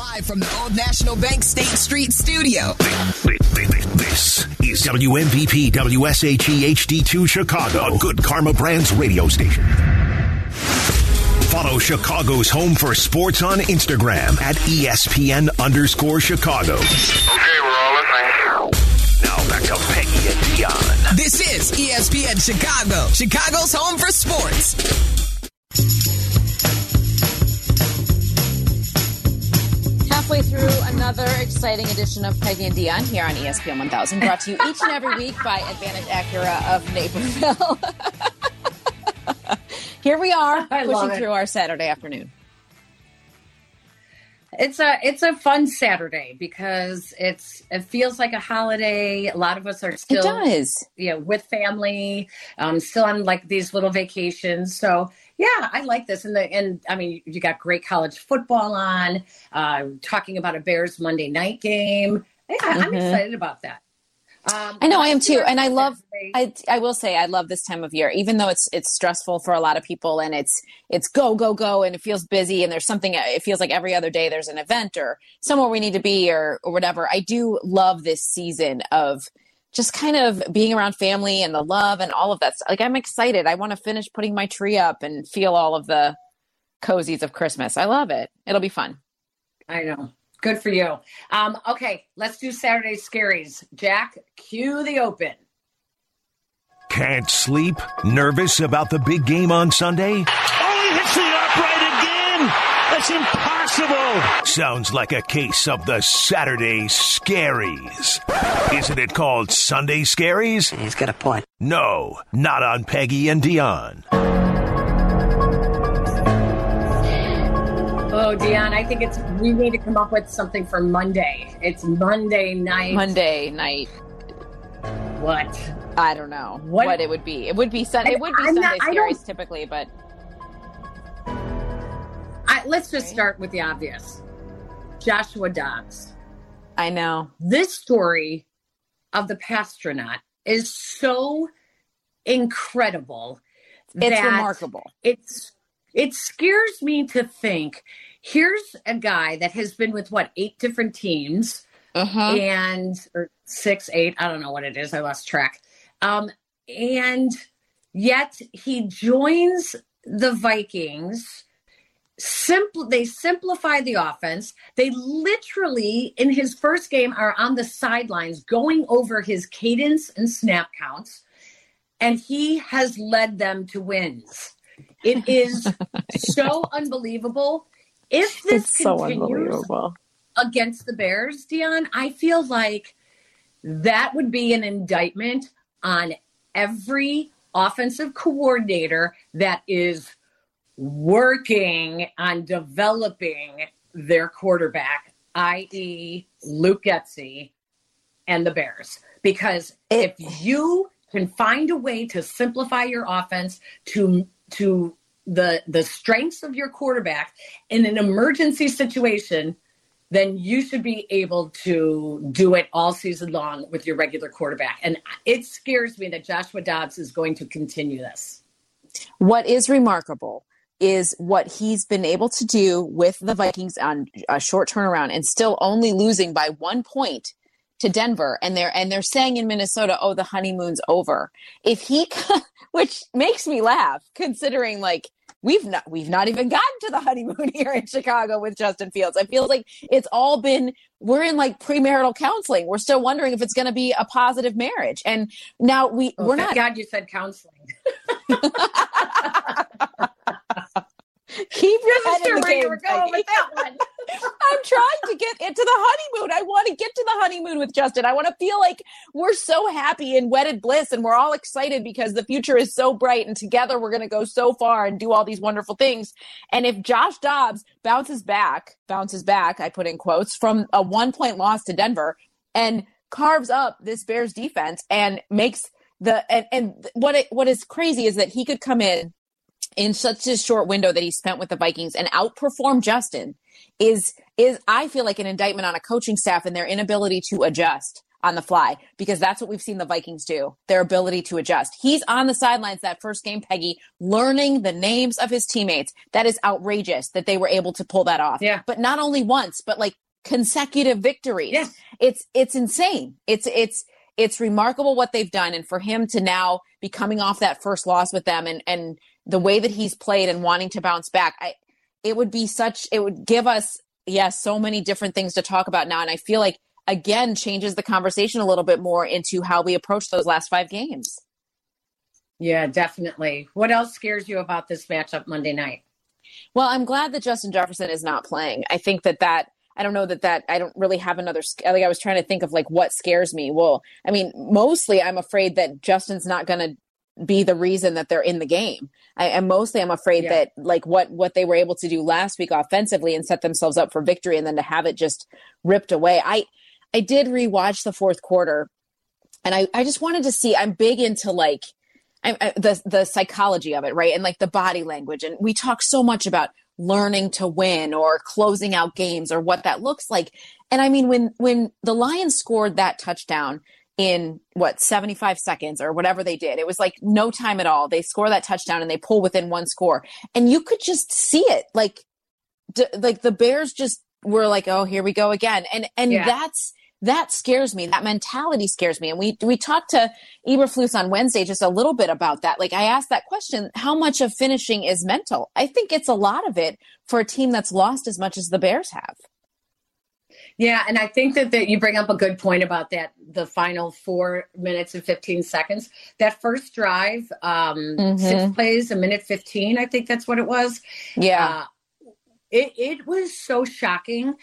Live from the Old National Bank State Street studio. This is WMVP WSHE HD2 Chicago, Good Karma Brands radio station. Follow Chicago's Home for Sports on Instagram at ESPN underscore Chicago. Okay, we're all listening. Now back to Peggy and Dionne. This is ESPN Chicago, Chicago's home for sports. Halfway through another exciting edition of Peggy and Dionne here on ESPN 1000, brought to you each and every week by Advantage Acura of Naperville. here we are, I pushing through our Saturday afternoon. It's a it's a fun Saturday because it's it feels like a holiday. A lot of us are It still does. you know with family, um, still on like these little vacations. So yeah, I like this. And the and I mean you got great college football on. Uh, talking about a Bears Monday night game. Yeah, I'm Mhm. excited about that. Um, I know I am too, and I love. I I will say I love this time of year, even though it's it's stressful for a lot of people, and it's it's go go go, and it feels busy, and there's something. It feels like every other day there's an event or somewhere we need to be or or whatever. I do love this season of just kind of being around family and the love and all of that. Like I'm excited. I want to finish putting my tree up and feel all of the cozies of Christmas. I love it. It'll be fun. I know. Good for you. Um, okay, let's do Saturday scaries. Jack, cue the open. Can't sleep? Nervous about the big game on Sunday? Oh, he hits the upright again. That's impossible. Sounds like a case of the Saturday scaries. Isn't it called Sunday scaries? He's got a point. No, not on Peggy and Dionne. Oh, Dionne, I think it's we need to come up with something for Monday. It's Monday night. Monday night. What? I don't know What- what, it would be. It would be Sunday. It would be I'm Sunday not- I don't- scaries typically, but I, let's just start with the obvious. Joshua Dobbs. I know. This story of the passtronaut is so incredible. It's that remarkable. It's it scares me to think here's a guy that has been with what eight different teams Uh-huh. and or six, eight, I don't know what it is. I lost track. Um, and yet he joins the Vikings. Simple, they simplify the offense. They literally, in his first game, are on the sidelines going over his cadence and snap counts, and he has led them to wins. It is so unbelievable. If this It's so continues, unbelievable. against the Bears, Dionne, I feel like that would be an indictment on every offensive coordinator that is working on developing their quarterback, i.e., Luke Getsy and the Bears. Because if you can find a way to simplify your offense to to the the strengths of your quarterback in an emergency situation, then you should be able to do it all season long with your regular quarterback. And it scares me that Joshua Dobbs is going to continue this. What is remarkable is what he's been able to do with the Vikings on a short turnaround and still only losing by one point to Denver and they're and they're saying in Minnesota, oh, the honeymoon's over. If he which makes me laugh, considering like we've not we've not even gotten to the honeymoon here in Chicago with Justin Fields. I feel like it's all been we're in like premarital counseling. We're still wondering if it's going to be a positive marriage. And now we Oh, we're not God you said counseling. keep your head in the Where you game. were going Peggy. with that one. I'm trying to get into the honeymoon. I want to get to the honeymoon with Justin. I want to feel like we're so happy and wedded bliss and we're all excited because the future is so bright and together we're going to go so far and do all these wonderful things. And if Josh Dobbs bounces back, bounces back, I put in quotes, from a one point loss to Denver and carves up this Bears defense and makes the and, and what it, what is crazy is that he could come in in such a short window that he spent with the Vikings and outperform Justin is is I feel like an indictment on a coaching staff and their inability to adjust. on the fly because that's what we've seen the Vikings do, their ability to adjust. He's on the sidelines that first game, Peggy, learning the names of his teammates. That is outrageous that they were able to pull that off. Yeah. But not only once, but like consecutive victories. Yeah. It's it's insane. It's it's it's remarkable what they've done and for him to now be coming off that first loss with them and and the way that he's played and wanting to bounce back. I it would be such it would give us yes yeah, so many different things to talk about now and I feel like again changes the conversation a little bit more into how we approach those last five games. Yeah, definitely. What else scares you about this matchup Monday night? Well, I'm glad that Justin Jefferson is not playing. I think that that I don't know that that I don't really have another like I was trying to think of like what scares me. Well, I mean, mostly I'm afraid that Justin's not going to be the reason that they're in the game. I, and mostly I'm afraid yeah. that like what what they were able to do last week offensively and set themselves up for victory and then to have it just ripped away. I I did rewatch the fourth quarter and I I just wanted to see I'm big into like I, I, the the psychology of it, right? And like the body language and we talk so much about learning to win or closing out games or what that looks like. And I mean when when the Lions scored that touchdown in what 75 seconds or whatever they did. It was like no time at all. They score that touchdown and they pull within one score. And you could just see it. Like d- like the Bears just were like, "Oh, here we go again." And and yeah. that's that scares me. That mentality scares me. And we we talked to Eberflus on Wednesday just a little bit about that. Like I asked that question, how much of finishing is mental? I think it's a lot of it for a team that's lost as much as the Bears have. Yeah, and I think that, that you bring up a good point about that the final four minutes and 15 seconds. That first drive, um, mm-hmm. six plays, a minute 15, I think that's what it was. Yeah. Uh, it, it was so shocking.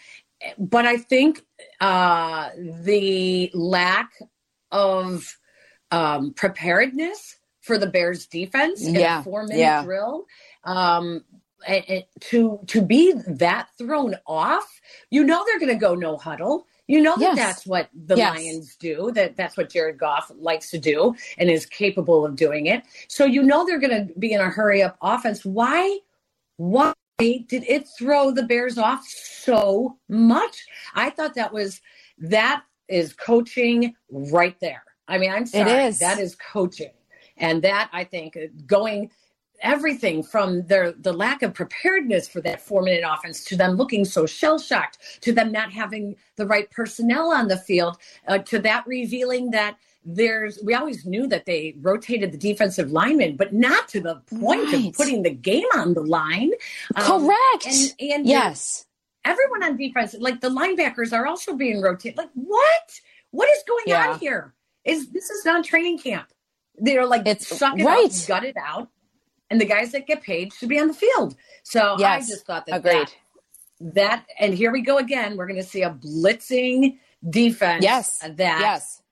But I think uh, the lack of um, preparedness for the Bears defense in yeah. a four minute yeah. drill um, to to be that thrown off, you know they're going to go no huddle. You know that yes. that's what the yes. Lions do. That that's what Jared Goff likes to do and is capable of doing it. So you know they're going to be in a hurry up offense. Why? Why did it throw the Bears off so much? I thought that was that is coaching right there. I mean, I'm sorry, it is. that is coaching, and that I think uh, going everything from their the lack of preparedness for that four minute offense to them looking so shell shocked to them not having the right personnel on the field uh, to that revealing that there's we always knew that they rotated the defensive linemen but not to the point right. of putting the game on the line. Um, correct. and, and yes. everyone on defense like the linebackers are also being rotated. Like what? What is going yeah. on here? Is this is not training camp. They're like it's suck it right. gut it out and the guys that get paid should be on the field. So yes, I just thought that agreed. That, that and here we go again. We're going to see a blitzing defense. Yes, that yes.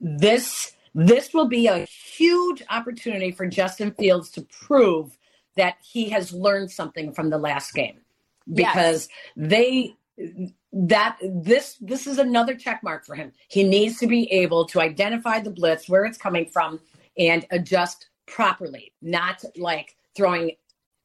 This this will be a huge opportunity for Justin Fields to prove that he has learned something from the last game because yes. they that this this is another check mark for him. He needs to be able to identify the blitz where it's coming from and adjust properly, not like throwing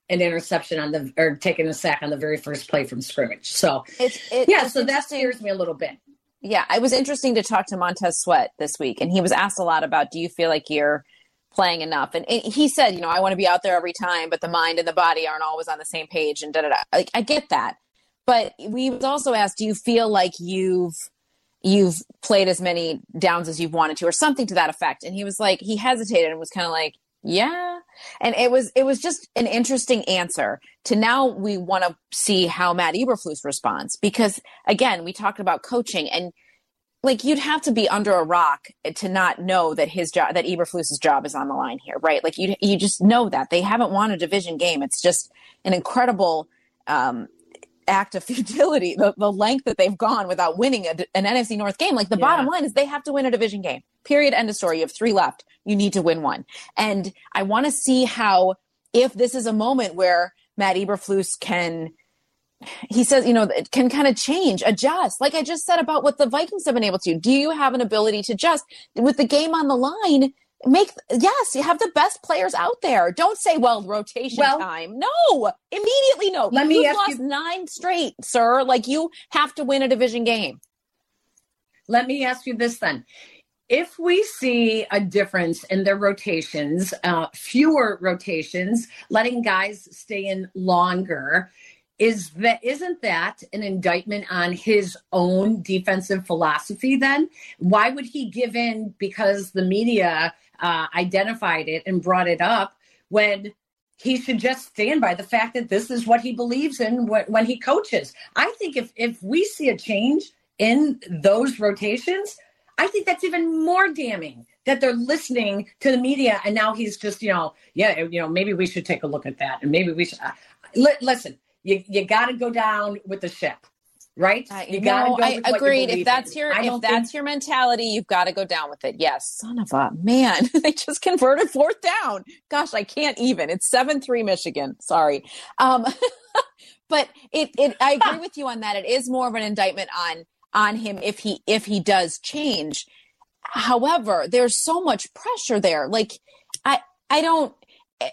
an interception on the or taking a sack on the very first play from scrimmage. So it's, it, yeah, it's so that scares me a little bit. Yeah, it was interesting to talk to Montez Sweat this week, and he was asked a lot about, do you feel like you're playing enough? And he said, you know, I want to be out there every time, but the mind and the body aren't always on the same page, and da da da. Like I get that, but we was also asked, do you feel like you've you've played as many downs as you've wanted to, or something to that effect? And he was like, he hesitated and was kind of like, yeah. And it was it was just an interesting answer to now we want to see how matt eberflus responds because again we talked about coaching and like you'd have to be under a rock to not know that his job that eberflus's job is on the line here right? Like you you just know that. They haven't won a division game. It's just an incredible um act of futility, the, the length that they've gone without winning a, an NFC North game. Like the yeah. bottom line is they have to win a division game. Period. End of story. You have three left. You need to win one. And I want to see how, if this is a moment where Matt Eberflus can, he says, you know, can kind of change, adjust. Like I just said about what the Vikings have been able to. Do you have an ability to adjust with the game on the line? Make yes you have the best players out there. Don't say well rotation well, time. No immediately no. Let me You've ask lost you, nine straight sir. Like you have to win a division game. Let me ask you this then. If we see a difference in their rotations, uh, fewer rotations, letting guys stay in longer, is that isn't that an indictment on his own defensive philosophy then? Why would he give in because the media uh, identified it and brought it up when he should just stand by the fact that this is what he believes in when, when he coaches. I think if if we see a change in those rotations i think that's even more damning that they're listening to the media and now he's just you know yeah you know maybe we should take a look at that and maybe we should uh, li- listen you you got to go down with the ship, right? Uh, you got to go. I agreed. If that's your I if that's think- your mentality, you've got to go down with it. Yes, son of a man, they just converted fourth down. Gosh, I can't even. It's seven three Michigan. Sorry, um, but it it I agree with you on that. It is more of an indictment on on him if he if he does change. However, there's so much pressure there. Like I I don't.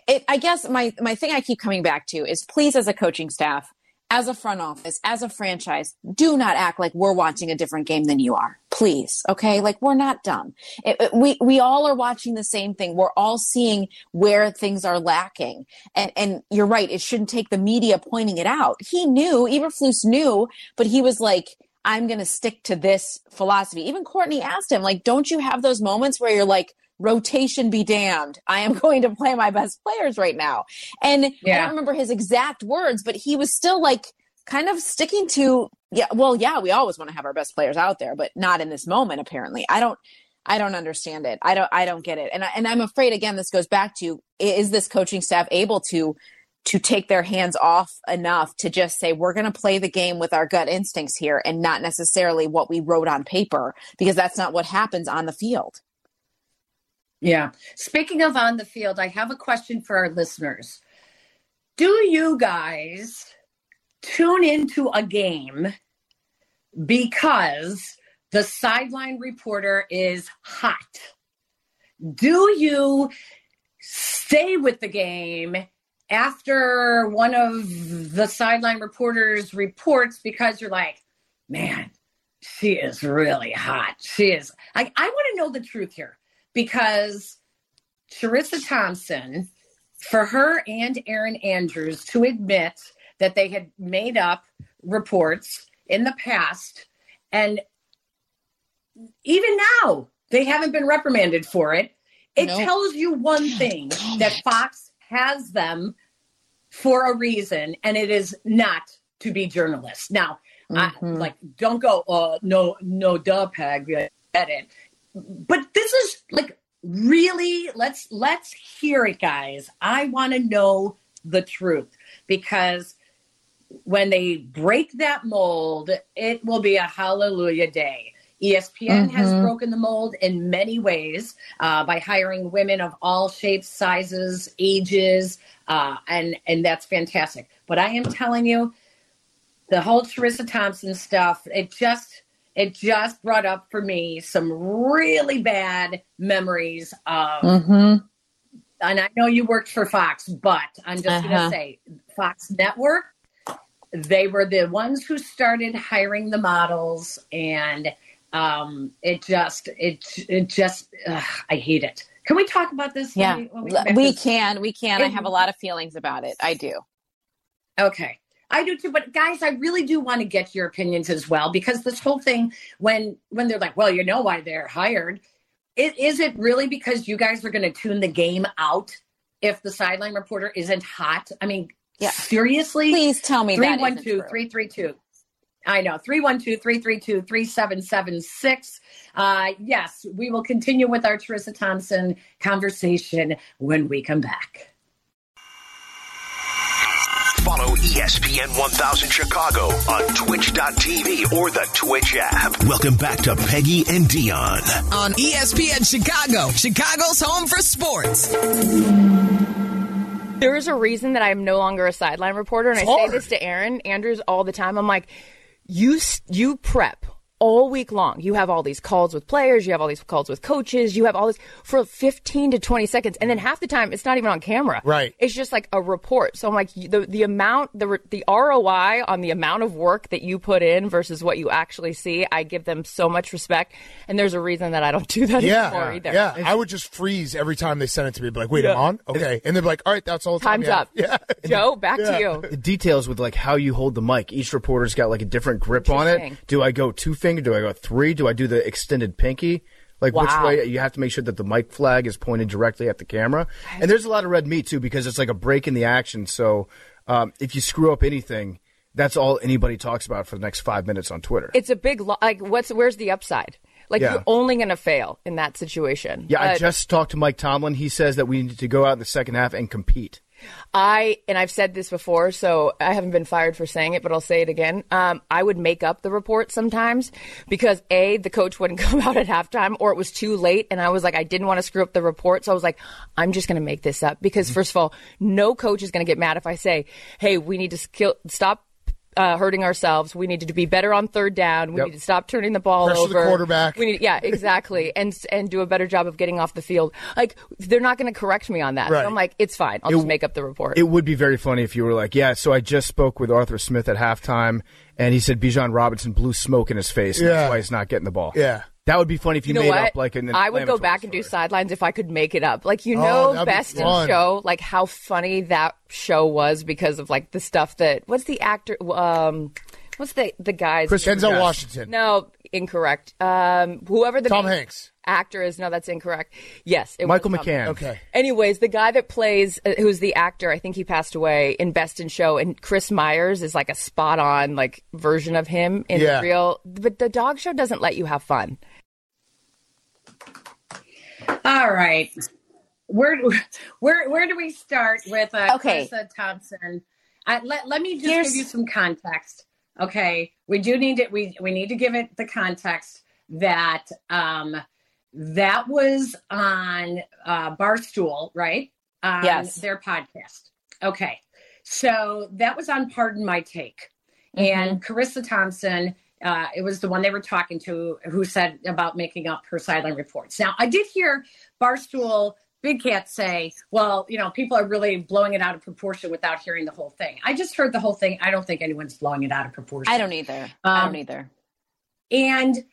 It, I guess my my thing I keep coming back to is please as a coaching staff, as a front office, as a franchise, do not act like we're watching a different game than you are. Please, okay? Like we're not dumb. It, it- we we all are watching the same thing. We're all seeing where things are lacking. And and you're right. It shouldn't take the media pointing it out. He knew. Eberflus knew, but he was like. I'm going to stick to this philosophy. Even Courtney asked him, like, don't you have those moments where you're like, rotation be damned. I am going to play my best players right now. And I don't remember his exact words, but he was still like kind of sticking to, yeah, well, yeah, we always want to have our best players out there, but not in this moment, apparently. I don't, I don't understand it. I don't, I don't get it. And I, and I'm afraid again, this goes back to, is this coaching staff able to, to take their hands off enough to just say we're going to play the game with our gut instincts here and not necessarily what we wrote on paper because that's not what happens on the field. Yeah. Speaking of on the field, I have a question for our listeners. Do you guys tune into a game because the sideline reporter is hot? Do you stay with the game after one of the sideline reporters reports because you're like, man, she is really hot. She is. I, I want to know the truth here because Charissa Thompson, for her and Erin Andrews to admit that they had made up reports in the past, and even now they haven't been reprimanded for it. It Nope. tells you one thing that. Fox has them for a reason, and it is not to be journalists. Now, I, Mhm. like, don't go, uh, no, no, duh, Peg, I get it. But this is like really let's let's hear it, guys. I want to know the truth because when they break that mold, it will be a hallelujah day. ESPN has Mhm. broken the mold in many ways uh, by hiring women of all shapes, sizes, ages, uh, and and that's fantastic. But I am telling you, the whole Charissa Thompson stuff, it just it just brought up for me some really bad memories of Mhm. and I know you worked for Fox, but I'm just going Uh-huh. to say Fox Network, they were the ones who started hiring the models and um, it just, it, it just, ugh, I hate it. Can we talk about this? Yeah, when when we, come back? 'Cause- can. We can. I have a lot of feelings about it. I do. Okay. I do too, but guys, I really do want to get your opinions as well because this whole thing, when when they're like, "Well, you know why they're hired," it, is it really because you guys are going to tune the game out if the sideline reporter isn't hot? I mean, Yeah. seriously, Please tell me that isn't 312 true. 332. I know, 312 332 3776. Uh, Yes, we will continue with our Teresa Thompson conversation when we come back. Follow ESPN 1000 Chicago on twitch.tv or the Twitch app. Welcome back to Peggy and Dionne. on E ESPN Chicago, Chicago's home for sports. There is a reason that I'm no longer a sideline reporter, and I say this to Erin Andrews all the time. I'm like, you you prep all week long. You have all these calls with players, you have all these calls with coaches, you have all this for 15 to 20 seconds. And then half the time it's not even on camera. Right. It's just like a report. So I'm like, the, the amount, the, the ROI on the amount of work that you put in versus what you actually see, I give them so much respect. And there's a reason that I don't do that Yeah, anymore either. yeah. I would just freeze every time they sent it to me. Be like, wait, Yeah. I'm on. Okay, and they're like, all right, that's all. the time Time's up. Yeah. Joe, back Yeah. to you. the details with like how you hold the mic. Each reporter's got like a different grip on it. Do I go two finger? Do I go three? Do I do the extended pinky? Like which way? You have to make sure that the mic flag is pointed directly at the camera. And there's a lot of red meat too because it's like a break in the action. So um, if you screw up anything, that's all anybody talks about for the next five minutes on Twitter. It's a big, lo- like, what's, where's the upside? Like, Yeah. you're only going to fail in that situation. yeah, I just talked to Mike Tomlin. He says that we need to go out in the second half and compete. I and I've said this before, so I haven't been fired for saying it, but I'll say it again. Um, I would make up the report sometimes because a the coach wouldn't come out at halftime, or it was too late, and I was like, I didn't want to screw up the report, so I was like, I'm just going to make this up because Mm-hmm. first of all, no coach is going to get mad if I say, Hey, we need to skill, stop. Uh, hurting ourselves. We need to be better on third down. We Yep. need to stop turning the ball Pressure the over. quarterback. We need, yeah, exactly, and and do a better job of getting off the field. Like they're not going to correct me on that. Right. So I'm like, it's fine. I'll just make up the report. It would be very funny if you were like, yeah, so I just spoke with Arthur Smith at halftime, and he said Bijan Robinson blew smoke in his face, Yeah. that's why he's not getting the ball. Yeah. That would be funny if you, you know made what? up like an I would go inflammatory back and do sidelines if I could make it up. Like you Oh, know, that'd be Best in. Show, like how funny that show was because of like the stuff that what's the actor? Um, what's the the guy's Chris Denzel Yes. Washington. No, incorrect. Um, whoever the Tom Hanks. actor is. No, that's incorrect. Yes, it Michael was Tom- McCann. Okay. Anyways, the guy that plays, uh, who's the actor, I think he passed away in Best in Show, and Chris Myers is like a spot on like version of him in Yeah. real. But the dog show doesn't let you have fun. All right. Where where where do we start with uh, Okay. Charissa Thompson? Uh, let let me just Here's- give you some context. Okay, we do need to we we need to give it the context that um that was on uh, Barstool, right? On Yes. their podcast. Okay, so that was on Pardon My Take, and Charissa Thompson. Uh, it was the one they were talking to who said about making up her sideline reports. Now, I did hear Barstool Big Cat say, well, you know, people are really blowing it out of proportion without hearing the whole thing. I just heard the whole thing. I don't think anyone's blowing it out of proportion. I don't either. I Um, don't either. And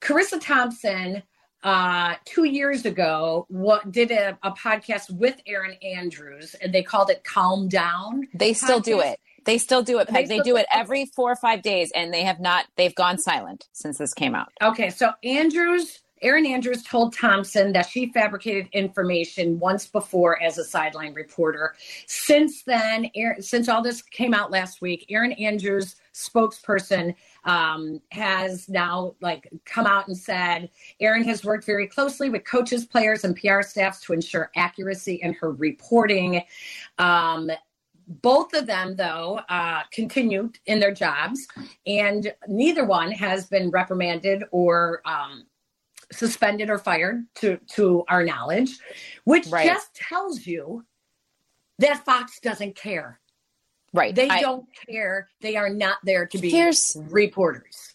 Charissa Thompson, uh, two years ago, what did a, a podcast with Erin Andrews, and they called it "Calm Down." They still do it. They still do it, They Peg. They still do it every four or five days, and they have not. They've gone silent since this came out. Okay, so Andrews, Erin Andrews told Thompson that she fabricated information once before as a sideline reporter. Since then, Erin, since all this came out last week, Erin Andrews, spokesperson, um, has now like come out and said Erin has worked very closely with coaches, players, and PR staffs to ensure accuracy in her reporting. Um, both of them, though, uh, continued in their jobs, and neither one has been reprimanded or um, suspended or fired, to to our knowledge, which Right. just tells you that Fox doesn't care. Right. They I- don't care. They are not there to be Here's- reporters.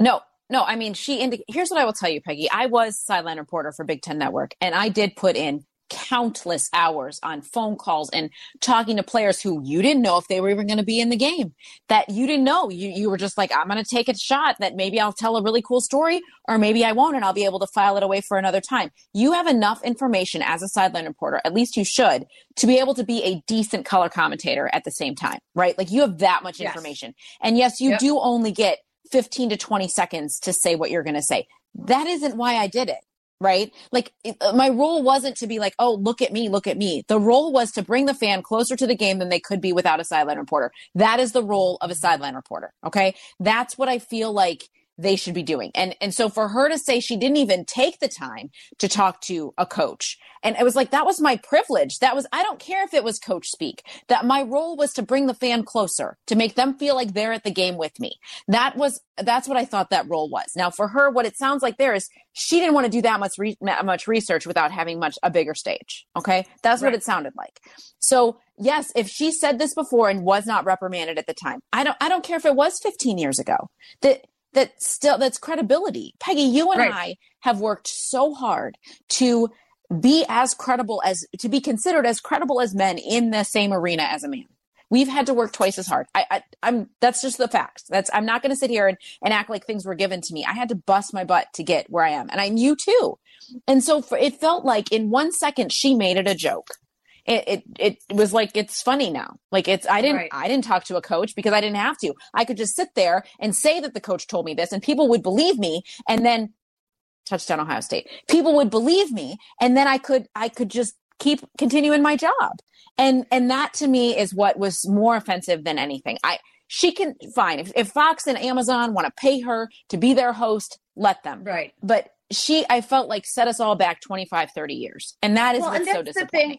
No, no. I mean, she. Indi- Here's what I will tell you, Peggy. I was sideline reporter for Big Ten Network, and I did put in countless hours on phone calls and talking to players who you didn't know if they were even going to be in the game. That you didn't know. You you were just like, I'm going to take a shot that maybe I'll tell a really cool story, or maybe I won't, and I'll be able to file it away for another time. You have enough information as a sideline reporter, at least you should, to be able to be a decent color commentator at the same time, right? Like you have that much Yes. information, and yes, you Yep. do only get 15 to 20 seconds to say what you're going to say. That isn't why I did it, right? Like uh, my role wasn't to be like, "Oh, look at me, look at me." The role was to bring the fan closer to the game than they could be without a sideline reporter. That is the role of a sideline reporter, okay? That's what I feel like they should be doing. And and so for her to say she didn't even take the time to talk to a coach. And it was like that was my privilege. That was I don't care if it was coach speak. That my role was to bring the fan closer, to make them feel like they're at the game with me. That was that's what I thought that role was. Now for her what it sounds like there is she didn't want to do that much re- much research without having much a bigger stage. Okay? That's what it sounded like. So, yes, if she said this before and was not reprimanded at the time. I don't I don't care if it was 15 years ago. That that still that's credibility. Peggy, you and Right. I have worked so hard to be as credible as to be considered as credible as men in the same arena as a man. We've had to work twice as hard. I, I I'm that's just the facts. That's I'm not going to sit here and, and act like things were given to me. I had to bust my butt to get where I am, and I knew too. And so for, it felt like in one second she made it a joke. It, it it was like it's funny now. Like it's I didn't Right. I didn't talk to a coach because I didn't have to. I could just sit there and say that the coach told me this, and people would believe me. And then touchdown Ohio State. People would believe me, and then I could I could just keep continuing my job. And and that to me is what was more offensive than anything. I she can fine if, if Fox and Amazon want to pay her to be their host, let them. Right. But she I felt like set us all back 25 30 years. And that is Well, what's so disappointing.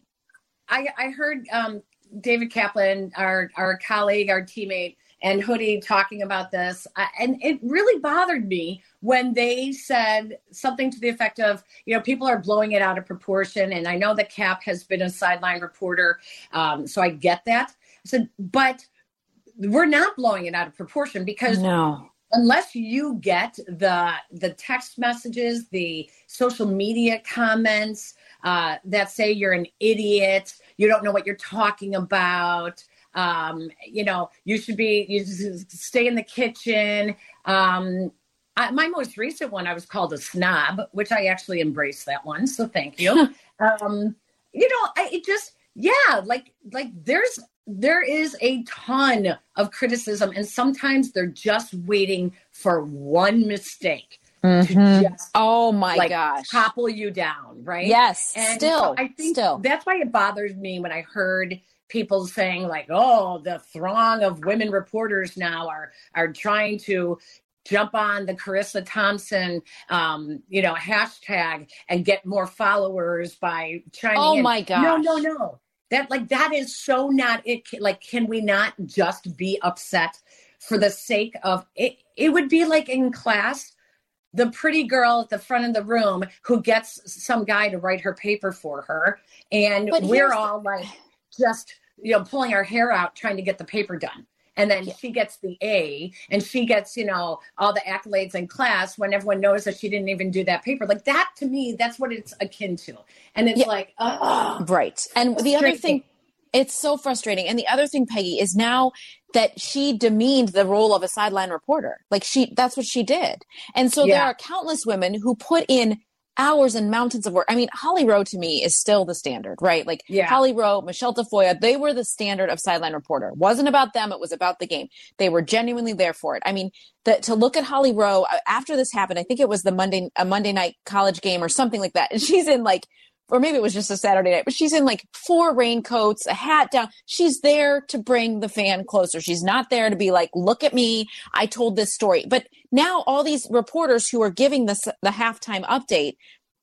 I, I heard um, David Kaplan, our our colleague, our teammate, and Hoodie talking about this, and it really bothered me when they said something to the effect of, you know, people are blowing it out of proportion, and I know that Cap has been a sideline reporter, um, so I get that. I said, but we're not blowing it out of proportion because No. unless you get the the text messages the social media comments uh, that say you're an idiot you don't know what you're talking about um, you know you should be you stay in the kitchen. Um, I, my most recent one i was called a snob which i actually embraced that one so thank you. Um, you know I, it just yeah like like there's there is a ton of criticism and sometimes they're just waiting for one mistake to just Oh my like gosh. topple you down right Yes, and still, so i think still. that's why it bothers me when i heard people saying like oh the throng of women reporters now are are trying to jump on the Charissa Thompson, um, you know, hashtag and get more followers by chiming Oh in. my god! No, no, no. That like that is so not it. Like, can we not just be upset for the sake of it? It would be like in class, the pretty girl at the front of the room who gets some guy to write her paper for her, and But we're all like just you know pulling our hair out trying to get the paper done. And then she gets the A, and she gets, you know, all the accolades in class when everyone knows that she didn't even do that paper. Like that to me, that's what it's akin to. And it's Yeah. like, oh, Right. And the other thing, it's so frustrating. And the other thing, Peggy, is now that she demeaned the role of a sideline reporter. Like she, that's what she did. And so there are countless women who put in hours and mountains of work. I mean, Holly Rowe to me is still the standard, right? Like Yeah. Holly Rowe, Michelle Tafoya, they were the standard of sideline reporter. It wasn't about them. It was about the game. They were genuinely there for it. I mean, the, to look at Holly Rowe uh, after this happened, I think it was the Monday, a Monday night college game or something like that. And she's in like, or maybe it was just a Saturday night, but she's in like four raincoats, a hat down. She's there to bring the fan closer. She's not there to be like, look at me, I told this story. But now all these reporters who are giving this the halftime update,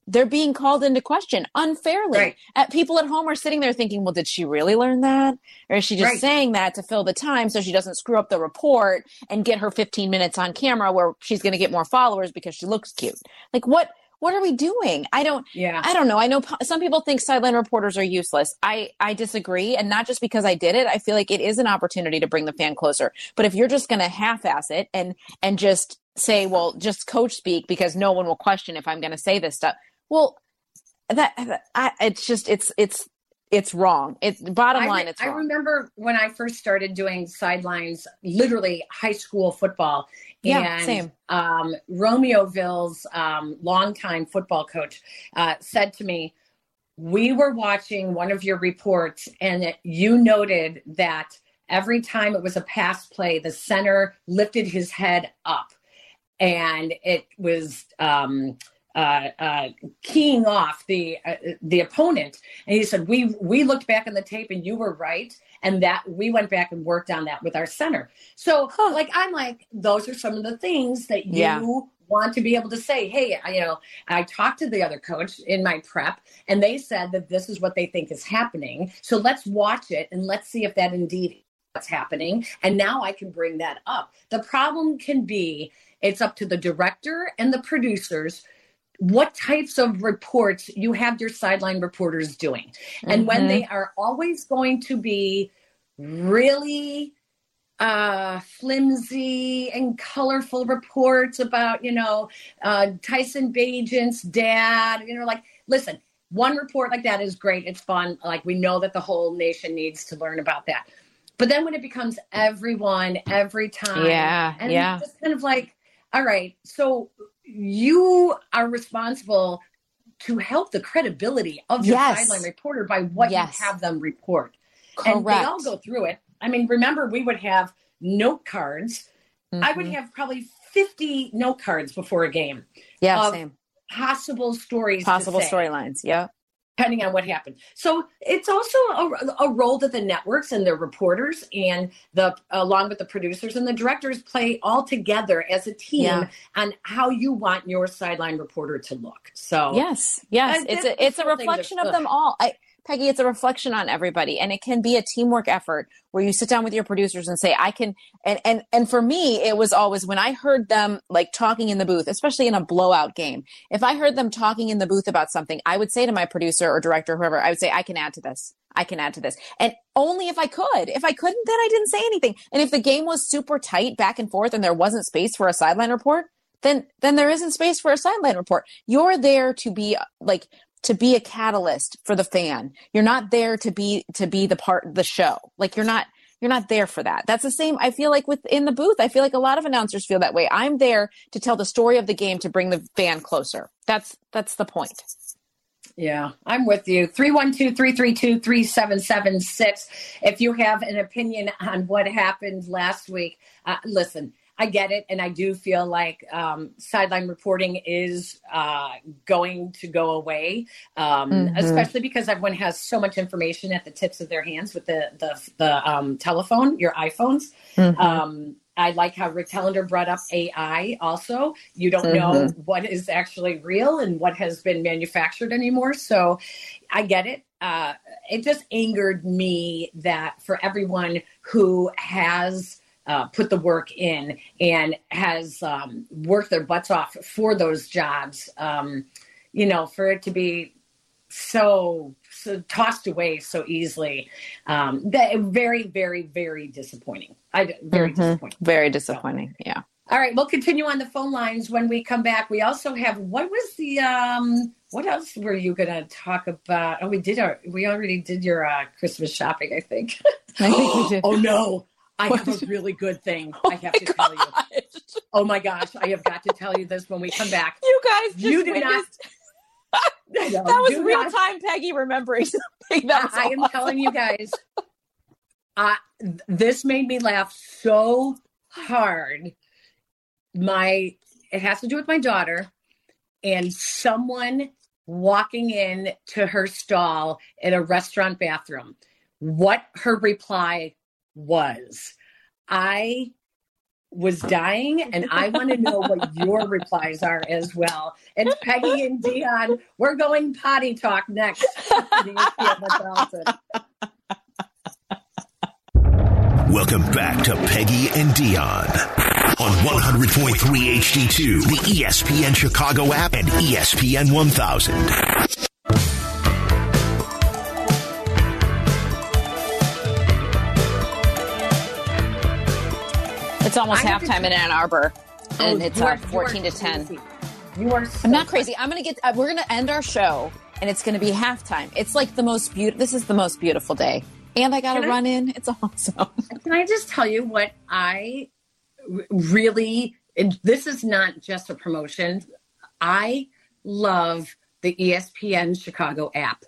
they're being called into question unfairly. Right. Uh, people at home are sitting there thinking, well, did she really learn that? Or is she just Right. saying that to fill the time so she doesn't screw up the report and get her 15 minutes on camera where she's going to get more followers because she looks cute? Like, what? What are we doing? I don't. yeah. I don't know. I know p- some people think sideline reporters are useless. I, I disagree. And not just because I did it. I feel like it is an opportunity to bring the fan closer. But if you're just going to half ass it and, and just say, well, just coach speak because no one will question if I'm going to say this stuff. Well, that, that- I, it's just, it's, it's, it's wrong. It's bottom line. re- It's I remember when I first started doing sidelines, literally high school football. Yeah, and, same. Um, Romeoville's um, longtime football coach uh, said to me, We were watching one of your reports, and you noted that every time it was a pass play, the center lifted his head up, and it was. Um, uh, uh, keying off the uh, the opponent, and he said, "We we looked back on the tape, and you were right, and that we went back and worked on that with our center." So, like, I'm like, those are some of the things that you Yeah. want to be able to say. Hey, I, you know, I talked to the other coach in my prep, and they said that this is what they think is happening. So let's watch it and let's see if that indeed what's happening. And now I can bring that up. The problem can be it's up to the director and the producers what types of reports you have your sideline reporters doing. And when Mhm. they are always going to be really uh, flimsy and colorful reports about, you know, uh, Tyson Bagent's dad. You know, like, listen, one report like that is great. It's fun. Like, we know that the whole nation needs to learn about that. But then when it becomes everyone, every time, Yeah, and yeah. it's just kind of like, all right, so you are responsible to help the credibility of your Yes. sideline reporter by what Yes. you have them report. Correct. And they all go through it. I mean, remember, we would have note cards. I would Mhm. have probably 50 note cards before a game, Yeah, same. possible stories, Possible storylines. Yeah. Depending on what happened. So it's also a, a role that the networks and the reporters and the along with the producers and the directors play all together as a team Yeah. on how you want your sideline reporter to look. So Yes, yes. It's a it's a the whole thing reflection of them all. I, Peggy, it's a reflection on everybody, and it can be a teamwork effort where you sit down with your producers and say, "I can." And and and for me, it was always when I heard them like talking in the booth, especially in a blowout game. If I heard them talking in the booth about something, I would say to my producer or director, or whoever, I would say, "I can add to this." I can add to this. And only if I could. If I couldn't, then I didn't say anything. And if the game was super tight back and forth and there wasn't space for a sideline report, then then there isn't space for a sideline report. You're there to be like to be a catalyst for the fan. You're not there to be to be the part the show. Like you're not you're not there for that. That's the same I feel like within the booth. I feel like a lot of announcers feel that way. I'm there to tell the story of the game to bring the fan closer. That's that's the point. Yeah, I'm with you. 312 332 3776. If you have an opinion on what happened last week, uh, listen, I get it. And I do feel like um, sideline reporting is uh, going to go away, um, Mhm. especially because everyone has so much information at the tips of their hands with the, the, the um, telephone, your iPhones. Um, I like how Rick Telander brought up AI also. You don't know what is actually real and what has been manufactured anymore. So I get it. Uh, it just angered me that for everyone who has uh, put the work in and has um, worked their butts off for those jobs, um, you know, for it to be so, so tossed away so easily, um, that very, very, very disappointing. I very Mhm. disappointing. Very disappointing. Yeah. All right, we'll continue on the phone lines when we come back. We also have what was the um what else were you going to talk about? Oh, we did our we already did your uh, Christmas shopping, I think. I think we did. oh no. I have a really good thing I have to tell you. Oh my gosh, I have got to tell you this when we come back. You guys just You did not- witnessed- know, that was real not- time Peggy remembering something. That was I am telling you guys, uh, th- this made me laugh so hard. My it has to do with my daughter and someone walking in to her stall in a restaurant bathroom. What her reply was, I was dying, and I want to know what your replies are as well. And Peggy and Dionne, we're going potty talk next. The ESPN 1000. Welcome back to Peggy and Dionne on 100.3 HD2, the E ESPN Chicago app, and ESPN 1000. It's almost to halftime in Ann Arbor, and Oh, it's uh, are- you are 14 to 10. You are. So I'm not crazy. I'm gonna get. Uh, we're gonna end our show, and it's gonna be halftime. It's like the most beautiful. This is the most beautiful day, and I got to run in. It's awesome. Can I just tell you what I really? And this is not just a promotion. I love the ESPN Chicago app.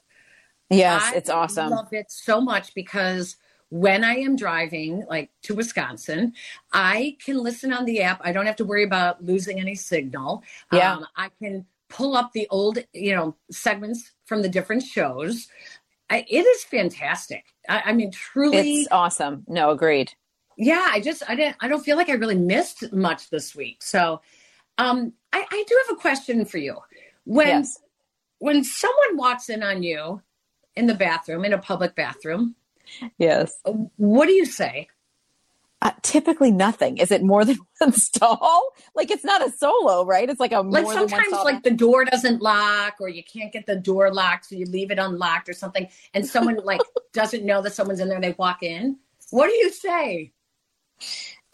yes, I it's awesome. I love it so much because when I am driving, like to Wisconsin, I can listen on the app. I don't have to worry about losing any signal. Yeah. Um, I can pull up the old, you know, segments from the different shows. I, it is fantastic. I, I mean, truly, It's awesome. No, agreed. yeah. I just, I didn't, I don't feel like I really missed much this week. So, um, I, I do have a question for you. When yes. when someone walks in on you in the bathroom, in a public bathroom, Yes. what do you say? Uh, typically nothing. Is it more than one stall? Like it's not a solo, right? It's like a Like more than one sometimes, stall. like the door doesn't lock, or you can't get the door locked, so you leave it unlocked or something, and someone like doesn't know that someone's in there. They walk in. What do you say?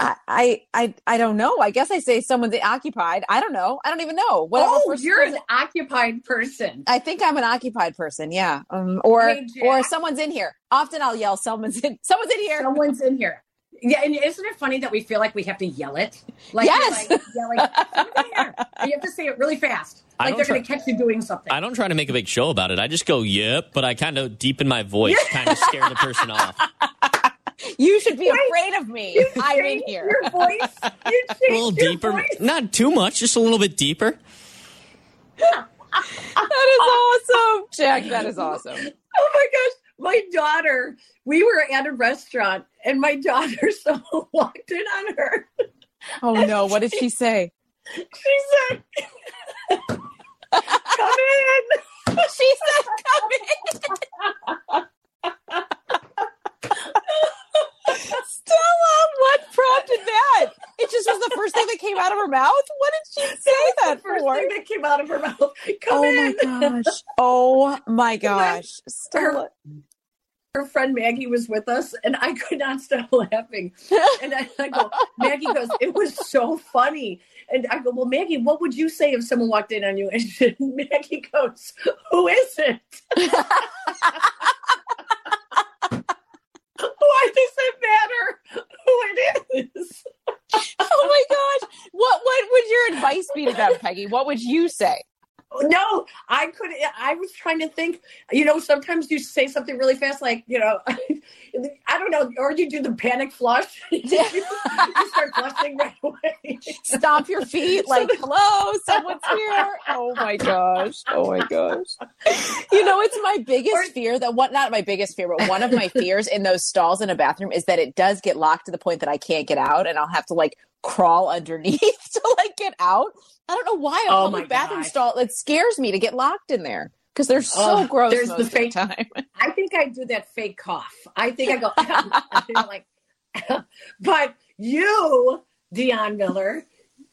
I, I I I don't know. I guess I say someone's occupied. I don't know. I don't even know. Whatever oh, first you're person- an occupied person. I think I'm an occupied person. Yeah. Um, or Hey, or someone's in here. Often I'll yell, "Someone's in. Someone's in here." Someone's in here. Yeah, and isn't it funny that we feel like we have to yell it? Like, Yes. you're like yelling, in here." You have to say it really fast, I like don't they're try- going to catch you doing something. I don't try to make a big show about it. I just go, yep, but I kind of deepen my voice, kind of scare the person off. You should be Wait, afraid of me. You I'm in here. Your voice. You A little deeper. voice. Not too much, just a little bit deeper. That is awesome, Jack. That is awesome. Oh my gosh. My daughter, we were at a restaurant and my daughter, someone walked in on her. Oh no! What did she say? She said, Come in. She said, "Come in." Stella, what prompted that? It just was the first thing that came out of her mouth. What did she say that The first for? thing that came out of her mouth. Come Oh in. my gosh! Oh my gosh! Stella. Her friend Maggie was with us, and I could not stop laughing. And I, I go, Maggie goes, it was so funny. And I go, well, Maggie, what would you say if someone walked in on you? And Maggie goes, who is it? Why does it matter who it is? Oh my gosh! What what would your advice be to them, Peggy? What would you say? No, I could. I was trying to think. You know, sometimes you say something really fast, like you know, I don't know, or you do the panic flush. you start flushing right away. Stomp your feet like, "Hello, someone's here!" Oh my gosh! Oh my gosh! You know, it's my biggest fear that what not my biggest fear, but one of my fears in those stalls in a bathroom is that it does get locked to the point that I can't get out, and I'll have to like crawl underneath to like get out. I don't know why a Oh public my bathroom stall it scares me to get locked in there because they're so Oh, gross there's the fake- time. I think I do that fake cough. I think I go like, but you, Dionne Miller,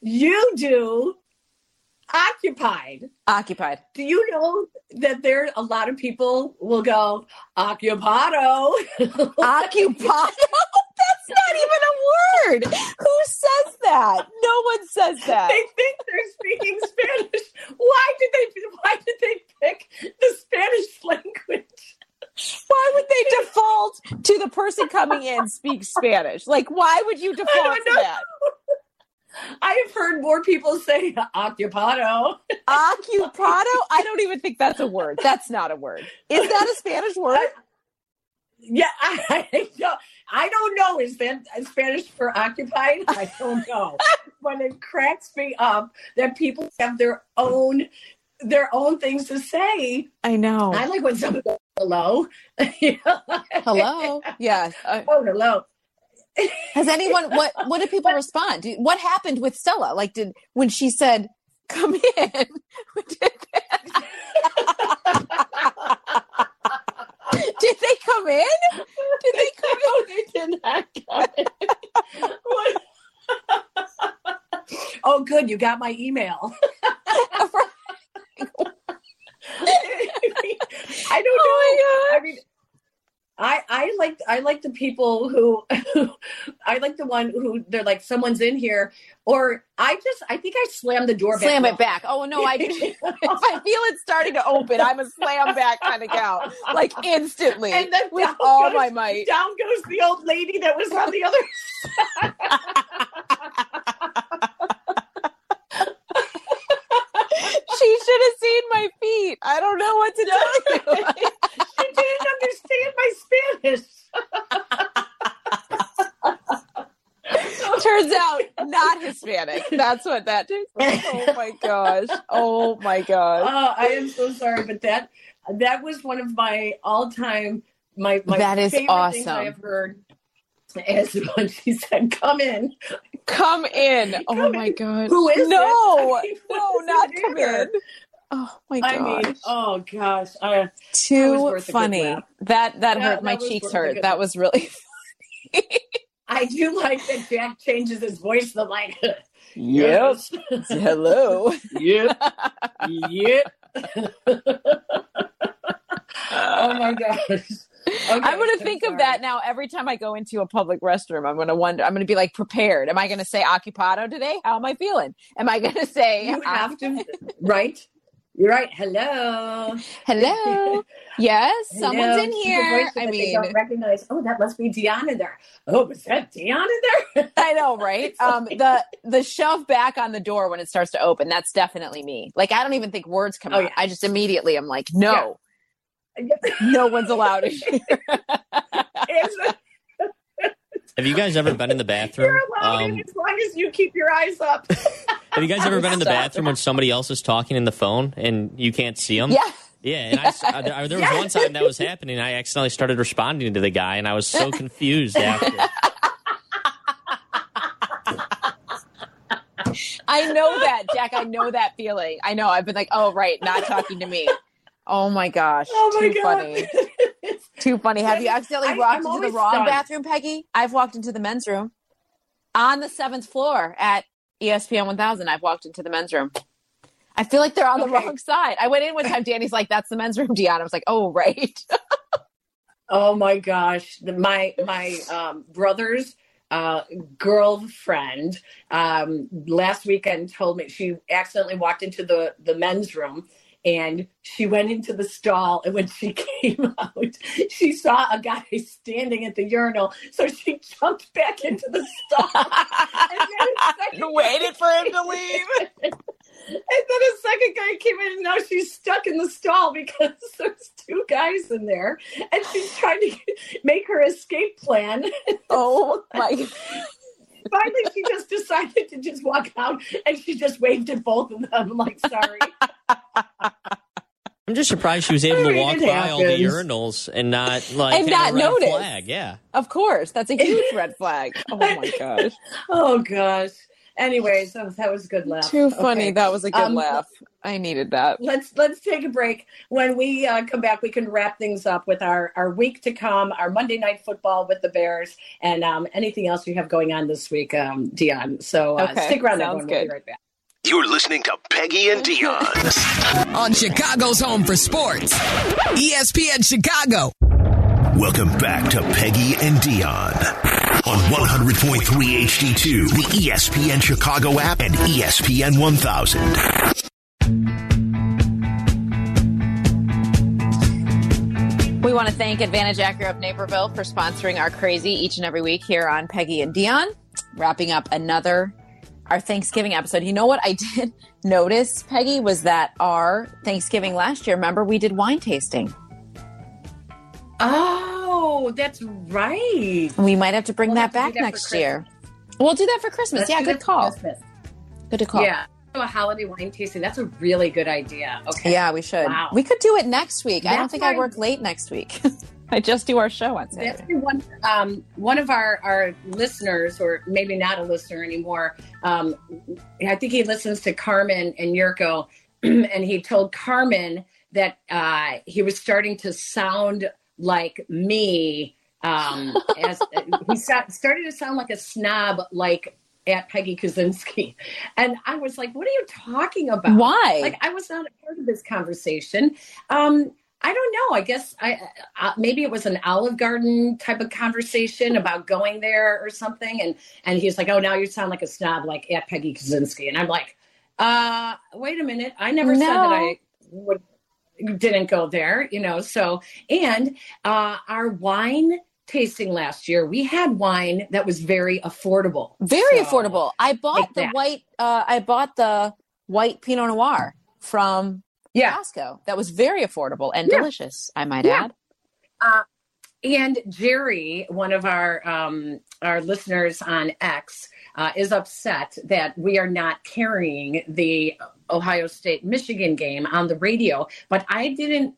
you do occupied. Occupied. Do you know that there a lot of people will go occupado? Occupado? That's not even a word. Who says that? No one says that. they think they're speaking Spanish. Why did they? Why did they pick the Spanish language? Why would they default to the person coming in speaks Spanish? Like, why would you default to that? I have heard more people say occupado. Occupado? I don't even think that's a word. That's not a word. Is that a Spanish word? Yeah, I, I don't. I don't know. Is that Spanish for occupied? I don't know. but it cracks me up that people have their own their own things to say. I know. I like when someone goes hello. Hello? Yes. Oh, hello. has anyone, what, what did people respond? What happened with Stella? Like, did, when she said, come in, did, did they come in? Did they come No, they did not come in. Oh, good. You got my email. I don't oh know. Oh I mean, I I like I like the people who I like the one who they're like someone's in here, or I just I think I slammed the door. Slam back it back. Oh no, I if I feel it starting to open, I'm a slam back kind of gal. Like instantly. And then with all goes- my might. Down goes the old lady that was on the other. She should have seen my feet. I don't know what to tell you. she didn't understand my Spanish. Turns out not Hispanic. That's what that takes. Oh my gosh. Oh my gosh. Oh, I am so sorry, but that that was one of my all time my my That is favorite things I awesome. have heard. Is when she said, "Come in." Come in. Oh Come my in. gosh. Who is no. it? I mean, no, not come either? in. Oh my I gosh. mean, oh gosh, I, Too worth a good funny. laugh. That that Yeah, hurt. that My cheeks hurt. That was really I do like that Jack changes his voice The like, Yep. Hello. yep, yep. oh my gosh. I'm going to think of that now every time I go into a public restroom. I'm going to wonder, I'm going to be like prepared. Am I going to say occupado today? How am I feeling? Am I going to say, You have to, right? You're right. Hello. hello? Yes, someone's in here. I mean, don't recognize. Oh, that must be in there. Oh, was that in there? I know, right? Um, the the shove back on the door when it starts to open. That's definitely me. Like I don't even think words come Oh, out. yeah. I just immediately I'm like, no, no one's allowed in here. Have you guys ever been in the bathroom? You're allowed in Um, as long as you keep your eyes up. have you guys ever been in the bathroom when somebody else is talking in the phone and you can't see them? Yeah. Yeah, and I s- uh, there, there was one time that was happening. I accidentally started responding to the guy, and I was so confused after. I know that, Jack. I know that feeling. I know. I've been like, oh right, not talking to me. Oh my gosh, Oh my too God. funny. Too funny. Have you accidentally I- walked I'm into the wrong stunned. bathroom, Peggy? I've walked into the men's room on the seventh floor at ESPN 1000. I've walked into the men's room. I feel like they're on the wrong side. I went in one time. Danny's like, "That's the men's room, Dionne." I was like, "Oh, right." Oh my gosh, the, my my um, brother's uh, girlfriend um, last weekend told me she accidentally walked into the the men's room and she went into the stall and when she came out she saw a guy standing at the urinal so she jumped back into the stall and then Waited for him to leave. and then a second guy came in, and now she's stuck in the stall because there's two guys in there, and she's trying to make her escape plan. Oh my! Finally, she just decided to just walk out, and she just waved at both of them. I'm like, sorry. I'm just surprised she was able to walk it by all the urinals and not like And not a red notice. flag. Yeah. Of course, that's a huge red flag. Oh my gosh! Oh gosh. Anyways, that was, that was a good laugh. Too funny. Okay. That was a good Um, laugh. I needed that. let's let's take a break. When we uh, come back, we can wrap things up with our our week to come, our Monday night football with the Bears, and um, anything else you have going on this week, um, Dionne. So uh, Okay, stick around. sounds everyone. We'll be good. right back. You're listening to Peggy and Dionne. On Chicago's home for sports. ESPN Chicago. Welcome back to Peggy and Dionne on 100.3 HD2, the ESPN Chicago app, and ESPN 1000. We want to thank Advantage Acura of Naperville for sponsoring our crazy each and every week here on Peggy and Dionne. Wrapping up another our Thanksgiving episode. You know what I did notice, Peggy, was that our Thanksgiving last year, remember we did wine tasting. Oh, that's right. We might have to bring We'll that back that next year. We'll do that for Christmas. Let's yeah, good call. Christmas. Good to call. Yeah. A holiday wine tasting. That's a really good idea. Okay. Yeah, we should. Wow. We could do it next week. I don't That's think I work late next week. I just do our show on That's one. Um, one of our our listeners, or maybe not a listener anymore. Um, I think he listens to Carmen and Jurko, and he told Carmen that uh, he was starting to sound like me. Um, as he started to sound like a snob, like at Peggy Kusinski, and I was like, "What are you talking about? Why? Like, I was not a part of this conversation." Um, I don't know. I guess I uh, maybe it was an Olive Garden type of conversation about going there or something, and and he's like, "Oh, now you sound like a snob, like at Peggy Kusinski," and I'm like, "Uh, wait a minute. I never said that I would didn't go there, you know." So, and uh, our wine tasting last year, we had wine that was very affordable, Very So, affordable. I bought the that. white. Uh, I bought the white Pinot Noir from Yeah. Costco. That was very affordable and Yeah. delicious. I might Yeah. add. Uh, and Jerry, one of our um, our listeners on X, uh, is upset that we are not carrying the Ohio State Michigan game on the radio. But I didn't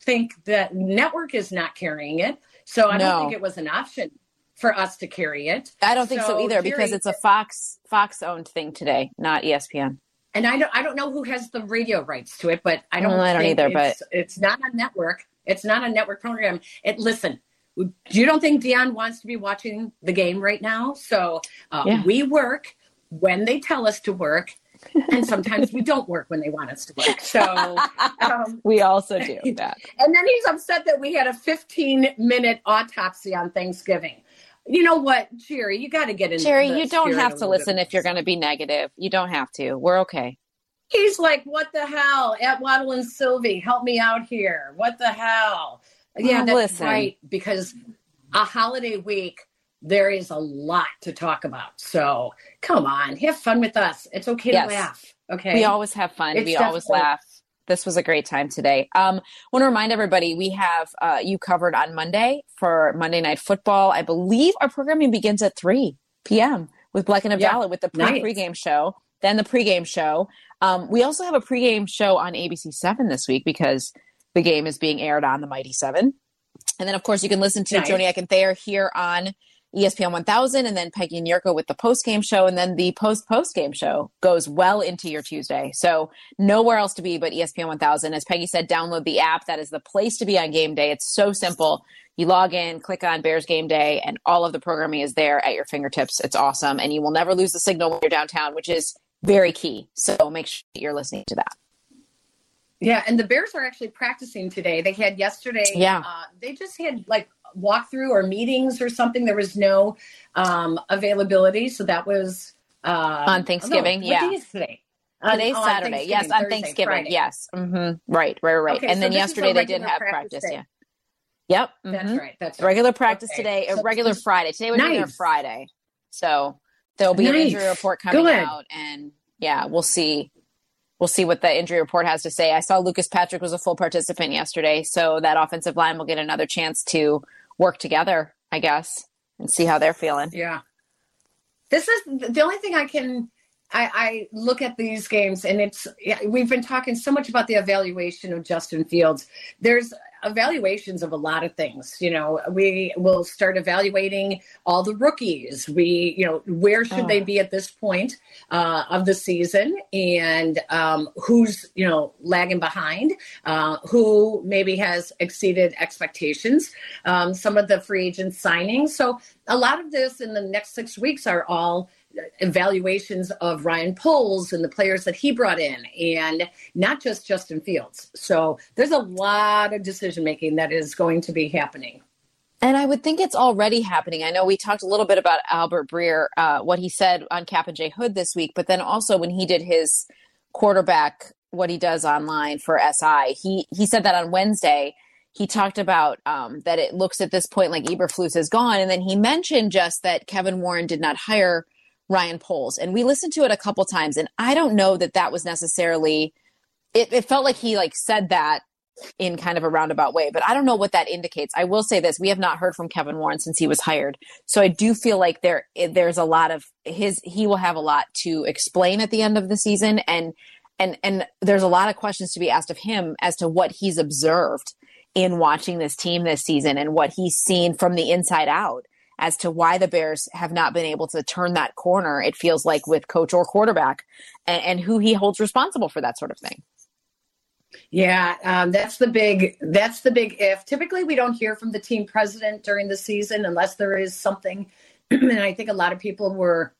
think that network is not carrying it, so I No. don't think it was an option for us to carry it. I don't think so, either because it's a Fox Fox owned thing today, not ESPN. And I don't I don't know who has the radio rights to it, but I don't. Well, I don't think either, but- it's, it's not a network. It's not a network program. It listen. You don't think Dionne wants to be watching the game right now? So uh, Yeah. we work when they tell us to work, and sometimes we don't work when they want us to work. So um, we also do that. And then he's upset that we had a 15 minute autopsy on Thanksgiving. You know what, Jerry? You got to get in. Jerry, you don't have to listen if you're going to be negative. You don't have to. We're okay. He's like, "What the hell?" At Waddle and Silvy, help me out here. What the hell? Yeah, Oh, that's listen. right. Because a holiday week, there is a lot to talk about. So come on, have fun with us. It's okay Yes. to laugh. Okay, We always have fun. It's we always laugh. This was a great time today. Um, want to remind everybody we have uh, you covered on Monday for Monday Night Football. I believe our programming begins at 3 p.m. with Black and Yeah. Abdallah with the pre Nice. pregame show, then the pregame show. Um, we also have a pregame show on ABC 7 this week because the game is being aired on the Mighty 7. And then, of course, you can listen to Nice. Joni and Thayer here on ESPN 1000, and then Peggy and Jurko with the post game show, and then the post post game show goes well into your Tuesday. So nowhere else to be but ESPN 1000. As Peggy said, download the app. That is the place to be on game day. It's so simple. You log in, click on Bears Game Day, and all of the programming is there at your fingertips. It's awesome, and you will never lose the signal when you're downtown, which is very key. So make sure you're listening to that. Yeah, and the Bears are actually practicing today. They had yesterday. Yeah. uh, they just had like walkthrough or meetings or something. There was no um, availability, so that was uh, On Thanksgiving, no, yeah. What day is today? On- Today's oh, Saturday. Yes, on Thursday, Thanksgiving. Friday. Yes. hmm Right, right, right. Okay, and so then yesterday they did have practice. Yeah. Yep. That's mhm. right. That's right. Regular practice Okay. today, a So regular Friday. Today would be their Nice. Friday. So there'll be an injury report coming Good. out and yeah, we'll see. We'll see what the injury report has to say. I saw Lucas Patrick was a full participant yesterday, so that offensive line will get another chance to work together, I guess, and see how they're feeling. Yeah. This is the only thing I can. I, I look at these games, and it's we've been talking so much about the evaluation of Justin Fields. There's evaluations of a lot of things. You know, we will start evaluating all the rookies. We, you know, where should they Oh. be at this point uh, of the season, and um, who's you know lagging behind, uh, who maybe has exceeded expectations. Um, some of the free agent signings. So a lot of this in the next six weeks are all evaluations of Ryan Poles and the players that he brought in, and not just Justin Fields. So there's a lot of decision making that is going to be happening. And I would think it's already happening. I know we talked a little bit about Albert Breer, uh, what he said on Kap and J Hood this week, but then also when he did his quarterback, what he does online for SI, he he said that on Wednesday. He talked about um, that it looks at this point like Eberflus is gone, and then he mentioned just that Kevin Warren did not hire Ryan Poles, and we listened to it a couple times, and I don't know that that was necessarily. It, it felt like he like said that in kind of a roundabout way, but I don't know what that indicates. I will say this: we have not heard from Kevin Warren since he was hired, so I do feel like there there's a lot of his. He will have a lot to explain at the end of the season, and and and there's a lot of questions to be asked of him as to what he's observed in watching this team this season and what he's seen from the inside out as to why the Bears have not been able to turn that corner. It feels like with coach or quarterback, and, and who he holds responsible for that sort of thing. Yeah, um, that's the big that's the big if. Typically, we don't hear from the team president during the season unless there is something. and I think a lot of people were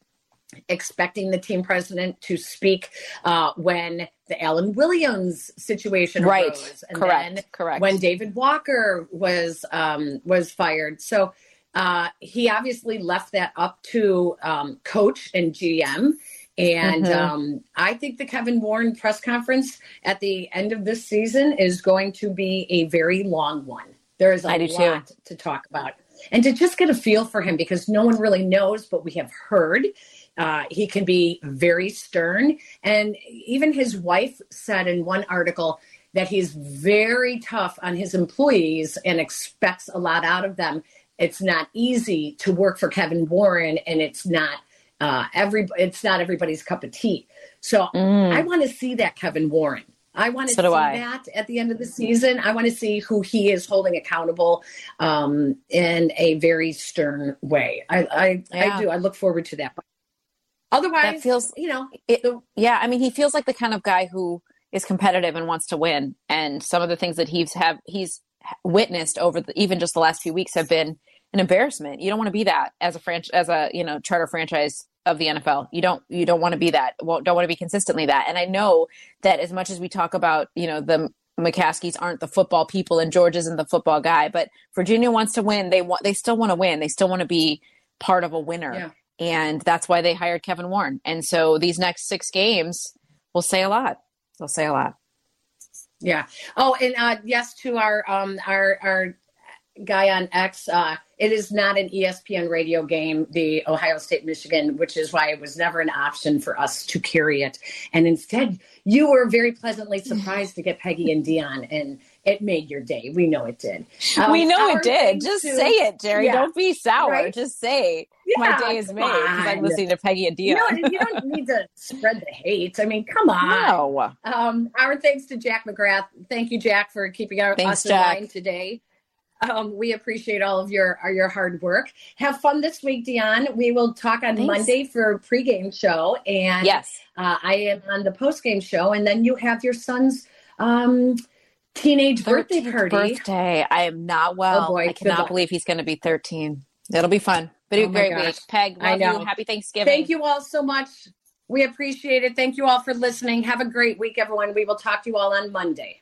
expecting the team president to speak uh, when the Alan Williams situation Right. arose, and Correct. then Correct. when David Walker was um, was fired. So uh, he obviously left that up to um, coach and GM. And Mhm. um, I think the Kevin Warren press conference at the end of this season is going to be a very long one. There is a do too. lot to talk about. And to just get a feel for him because no one really knows, but we have heard. Uh, he can be very stern. And even his wife said in one article that he's very tough on his employees and expects a lot out of them. It's not easy to work for Kevin Warren, and it's not uh, every it's not everybody's cup of tea. So Mm. I want to see that Kevin Warren. I want to So see that at the end of the season. I want to see who he is holding accountable um, in a very stern way. I I, Yeah. I do. I look forward to that. Otherwise, That feels- you know It, the- yeah, I mean, he feels like the kind of guy who is competitive and wants to win. And some of the things that he's have he's witnessed over the, even just the last few weeks have been an embarrassment. You don't want to be that as a franch as a you know charter franchise of the NFL. You don't you don't want to be that. Well, don't want to be consistently that. And I know that as much as we talk about, you know, the McCaskies aren't the football people and George isn't the football guy, but Virginia wants to win. They want they still want to win. They still want to be part of a winner. Yeah. And that's why they hired Kevin Warren. And so these next 6 games will say a lot. They'll say a lot. Yeah. Oh, and uh, yes, to our um our our guy on X, uh, it is not an ESPN radio game, the Ohio State Michigan, which is why it was never an option for us to carry it. And instead, you were very pleasantly surprised to get Peggy and Dionne, and it made your day. We know it did. Um, we know it did. Just to- say it, Jerry. Yeah. Don't be sour. Right? Just say my day is made because I'm listening to Peggy and Dionne. You don't, you don't need to spread the hate. I mean, come on. no. Um, our thanks to Jack McGrath. Thank you, Jack, for keeping our, Thanks, us in Jack. line today. Um, we appreciate all of your your hard work. Have fun this week, Dionne. We will talk on Thanks. Monday for pregame show, and Yes. uh, I am on the postgame show, and then you have your son's um, teenage birthday party. Birthday. I am not well. Oh, boy. I cannot believe he's going to be 13. It'll be fun. But Oh a great gosh. week. Peg, I know. you. Happy Thanksgiving. Thank you all so much. We appreciate it. Thank you all for listening. Have a great week, everyone. We will talk to you all on Monday.